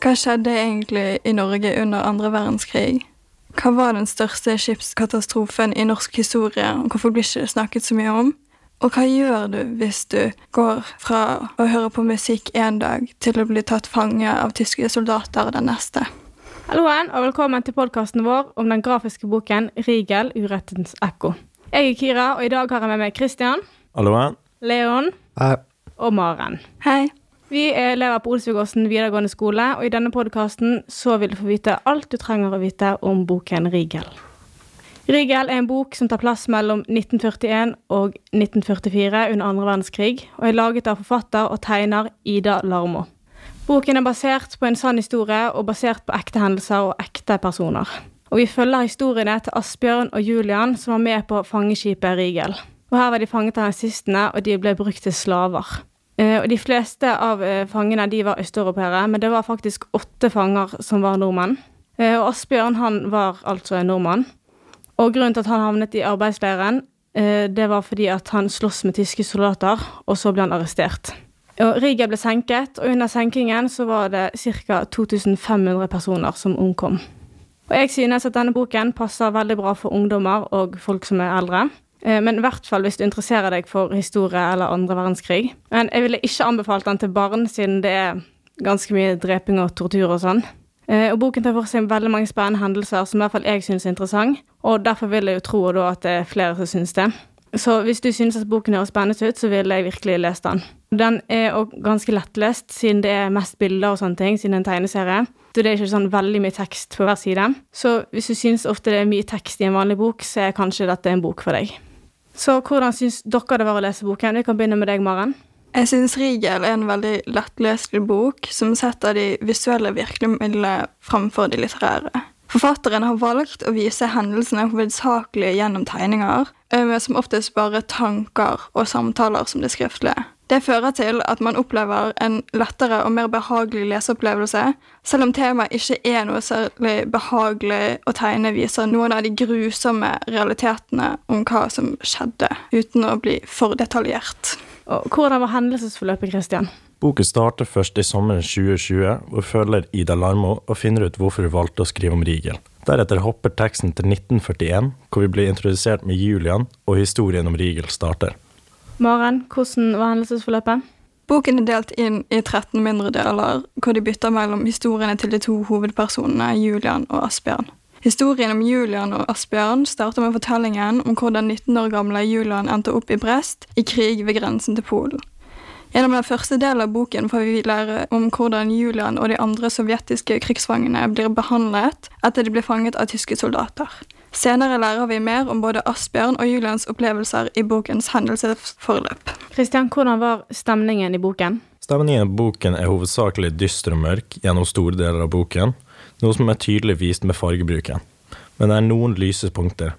Hva skjedde egentlig i Norge under andre verdenskrig? Hva var den største skipskatastrofen i norsk historie, og hvorfor blir ikke det snakket så mye om? Og hva gjør du hvis du går fra å høre på musikk en dag til å bli tatt fange av tyske soldater den neste? Halloen, og velkommen til podkasten vår om den grafiske boken 'Rigel urettens ekko'. Jeg er Kira, og i dag har jeg med meg Christian, Halloen. Leon Hei. og Maren. Hei. Vi er elever på Olsvigåsen videregående skole, og i denne podkasten så vil du få vite alt du trenger å vite om boken 'Rigel'. 'Rigel' er en bok som tar plass mellom 1941 og 1944 under andre verdenskrig, og er laget av forfatter og tegner Ida Larmo. Boken er basert på en sann historie og basert på ekte hendelser og ekte personer. Og vi følger historiene til Asbjørn og Julian som var med på fangeskipet Rigel. Og her var de fanget av nazistene, og de ble brukt til slaver. Eh, Og de fleste av eh, fangene de var østeuropeere, men det var faktisk åtte fanger som var nordmenn. Eh, Og Asbjørn han var altså en nordmann. Og grunnen til at han havnet i arbeidsleiren, det var fordi at han sloss med tyske soldater, og så ble han arrestert. Og Rigel ble senket, og under senkingen så var det ca. 2500 personer som omkom. Og jeg synes at denne boken passer veldig bra for ungdommer og folk som er eldre. Eh, Men i hvert fall hvis du interesserer deg for historie eller andre verdenskrig. Men jeg ville ikke anbefalt den til barn, siden det er ganske mye dreping og tortur og sånn. Eh, Og boken tar for seg veldig mange spennende hendelser som i hvert fall jeg synes er interessant, og derfor vil jeg jo tro da at det er flere som synes det. Så hvis du synes at boken høres spennende ut, så ville jeg virkelig lest den. Den er også ganske lettlest, siden det er mest bilder og sånne ting, siden det er en tegneserie. Så det er ikke sånn veldig mye tekst på hver side. Så hvis du synes ofte det er mye tekst i en vanlig bok, så er kanskje dette en bok for deg. Så hvordan syns dere det var å lese boken? Vi kan begynne med deg, Maren. Jeg syns 'Rigel' er en veldig lettleselig bok som setter de visuelle virkemidlene framfor de litterære. Forfatteren har valgt å vise hendelsene hovedsakelig gjennom tegninger, som oftest bare tanker og samtaler som det skriftlige. Det fører til at man opplever en lettere og mer behagelig leseopplevelse, selv om temaet ikke er noe særlig behagelig å tegne, viser noen av de grusomme realitetene om hva som skjedde, uten å bli for detaljert. Og hvordan var hendelsesforløpet, Christian? Boken starter først i sommeren 2020, hvor følger Ida Larmo og finner ut hvorfor hun valgte å skrive om Rigel. Deretter hopper teksten til 1941, hvor vi blir introdusert med Julian, og historien om Rigel starter. Maren, hvordan var hendelsesforløpet? Boken er delt inn i 13 mindre deler, hvor de bytter mellom historiene til de to hovedpersonene, Julian og Asbjørn. Historien om Julian og Asbjørn starter med fortellingen om hvordan 19 år gamle Julian endte opp i Brest i krig ved grensen til Polen. Gjennom den første delen av boken får vi lære om hvordan Julian og de andre sovjetiske krigsfangene blir behandlet etter de blir fanget av tyske soldater. Senere lærer vi mer om både Asbjørn og Julians opplevelser i bokens hendelsesforløp. Kristian, hvordan var stemningen i boken? Stemningen i boken er hovedsakelig dyster og mørk gjennom store deler av boken, noe som er tydelig vist med fargebruken. Men det er noen lyse punkter,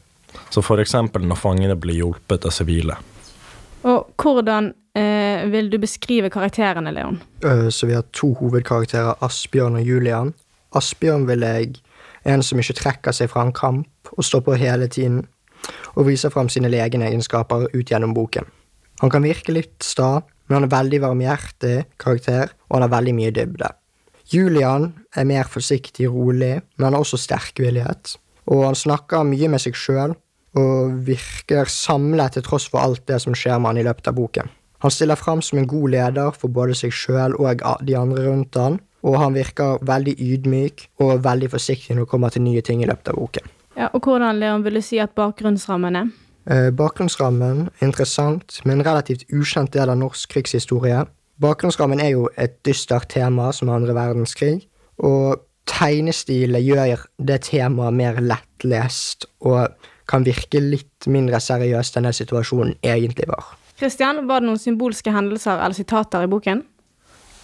som eksempel når fangene blir hjulpet av sivile. Og hvordan eh, vil du beskrive karakterene, Leon? Øh, Så vi har to hovedkarakterer, Asbjørn og Julian. Asbjørn vil jeg en som ikke trekker seg fra en kamp og står på hele tiden, og viser fram sine legenegenskaper ut gjennom boken. Han kan virke litt sta, men han er veldig varmhjertig karakter, og han har veldig mye dybde. Julian er mer forsiktig, rolig, men han har også sterkvillighet. Og han snakker mye med seg sjøl, og virker samlet til tross for alt det som skjer med han i løpet av boken. Han stiller fram som en god leder for både seg sjøl og de andre rundt han, og han virker veldig ydmyk og veldig forsiktig når det kommer til nye ting i løpet av boken. Ja, og hvordan, Leon, vil du si at bakgrunnsrammen er? Eh, bakgrunnsrammen er interessant, med en relativt ukjent del av norsk krigshistorie. Bakgrunnsrammen er jo et dystert tema som andre verdenskrig, og tegnestilen gjør det temaet mer lettlest og kan virke litt mindre seriøst enn den situasjonen egentlig var. Christian, var det noen symbolske hendelser eller sitater i boken?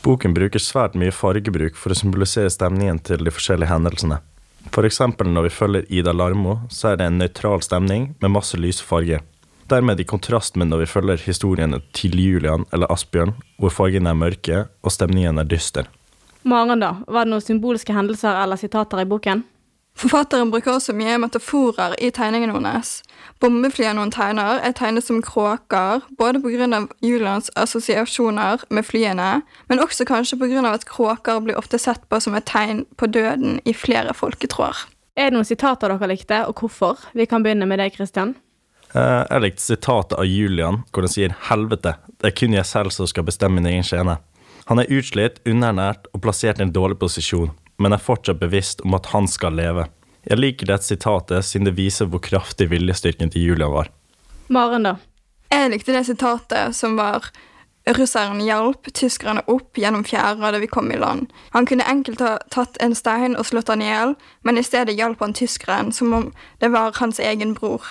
Boken bruker svært mye fargebruk for å symbolisere stemningen til de forskjellige hendelsene. For eksempel når vi følger Ida Larmo, så er det en nøytral stemning med masse lyse farger. Dermed i kontrast med når vi følger historiene til Julian eller Asbjørn, hvor fargene er mørke og stemningen er dyster. Maren, da? Var det noen symbolske hendelser eller sitater i boken? Forfatteren bruker også mye metaforer i tegningene hennes. Bombeflyene hun tegner, er tegnet som kråker, både pga. Julians assosiasjoner med flyene, men også kanskje pga. at kråker blir ofte sett på som et tegn på døden i flere folketråder. Er det noen sitater dere likte, og hvorfor? Vi kan begynne med deg, Christian. Eh, Jeg likte sitatet av Julian, hvor han sier 'helvete, det er kun jeg selv som skal bestemme min egen skjebne'. Han er utslitt, underernært og plassert i en dårlig posisjon, men er fortsatt bevisst om at han skal leve. Jeg liker dette sitatet siden det viser hvor kraftig viljestyrken til Julian var. Maren, da? Jeg likte det sitatet som var Russeren hjalp tyskerne opp gjennom fjæra da vi kom i land. Han kunne enkelt ha tatt en stein og slått han i hjel, men i stedet hjalp han tyskeren som om det var hans egen bror.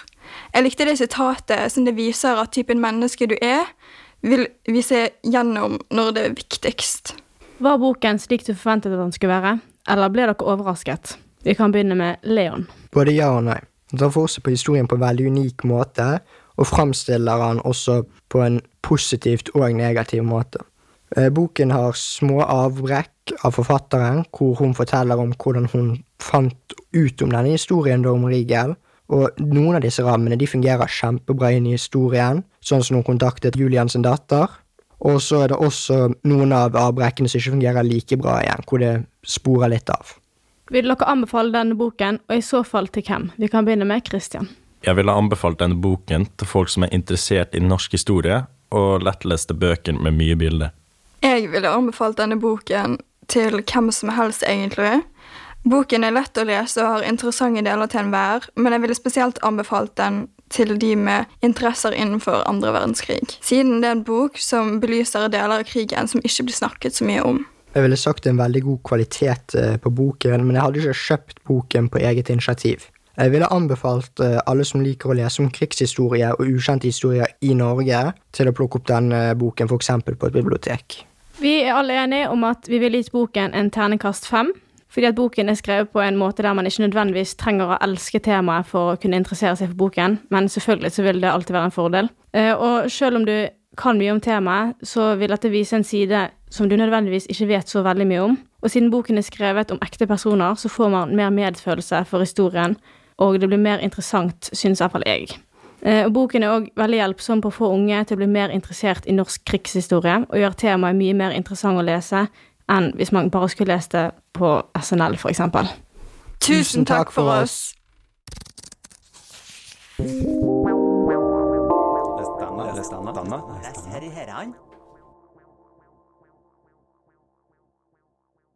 Jeg likte det sitatet som det viser at typen menneske du er, vil vise gjennom når det er viktigst. Var boken slik du forventet at den skulle være, eller ble dere overrasket? Vi kan begynne med Leon. Både ja og nei. Han tar for seg på historien på en veldig unik måte, og framstiller han også på en positivt og negativ måte. Eh, Boken har små avbrekk av forfatteren, hvor hun forteller om hvordan hun fant ut om denne historien da om Rigel, og noen av disse rammene de fungerer kjempebra inn i historien, sånn som hun kontaktet Julian datter, og så er det også noen av avbrekkene som ikke fungerer like bra igjen, hvor det sporer litt av. Vil dere anbefale denne boken, og i så fall til hvem? Vi kan begynne med Christian. Jeg ville anbefalt denne boken til folk som er interessert i norsk historie, og lettleste bøker med mye bilder. Jeg ville anbefalt denne boken til hvem som helst, egentlig. Boken er lett å lese og har interessante deler til enhver, men jeg ville spesielt anbefalt den til de med interesser innenfor andre verdenskrig, siden det er en bok som belyser deler av krigen som ikke blir snakket så mye om. Jeg ville sagt det er en veldig god kvalitet eh, på boken, men jeg hadde ikke kjøpt boken på eget initiativ. Jeg ville anbefalt eh, alle som liker å lese om krigshistorie og ukjente historier i Norge, til å plukke opp denne boken f.eks. på et bibliotek. Vi er alle enige om at vi vil gitt boken en terningkast fem. Fordi at boken er skrevet på en måte der man ikke nødvendigvis trenger å elske temaet for å kunne interessere seg for boken, men selvfølgelig så vil det alltid være en fordel. Eh, Og selv om du kan mye om temaet, så vil dette vise en side som du nødvendigvis ikke vet så veldig mye om. Og siden boken er skrevet om ekte personer, så får man mer medfølelse for historien, og det blir mer interessant, syns iallfall jeg. Eh, Og boken er òg veldig hjelpsom på å få unge til å bli mer interessert i norsk krigshistorie, og gjør temaet mye mer interessant å lese enn hvis man bare skulle lest det på SNL, for eksempel. Tusen takk for oss! Les denne. Les denne. denne.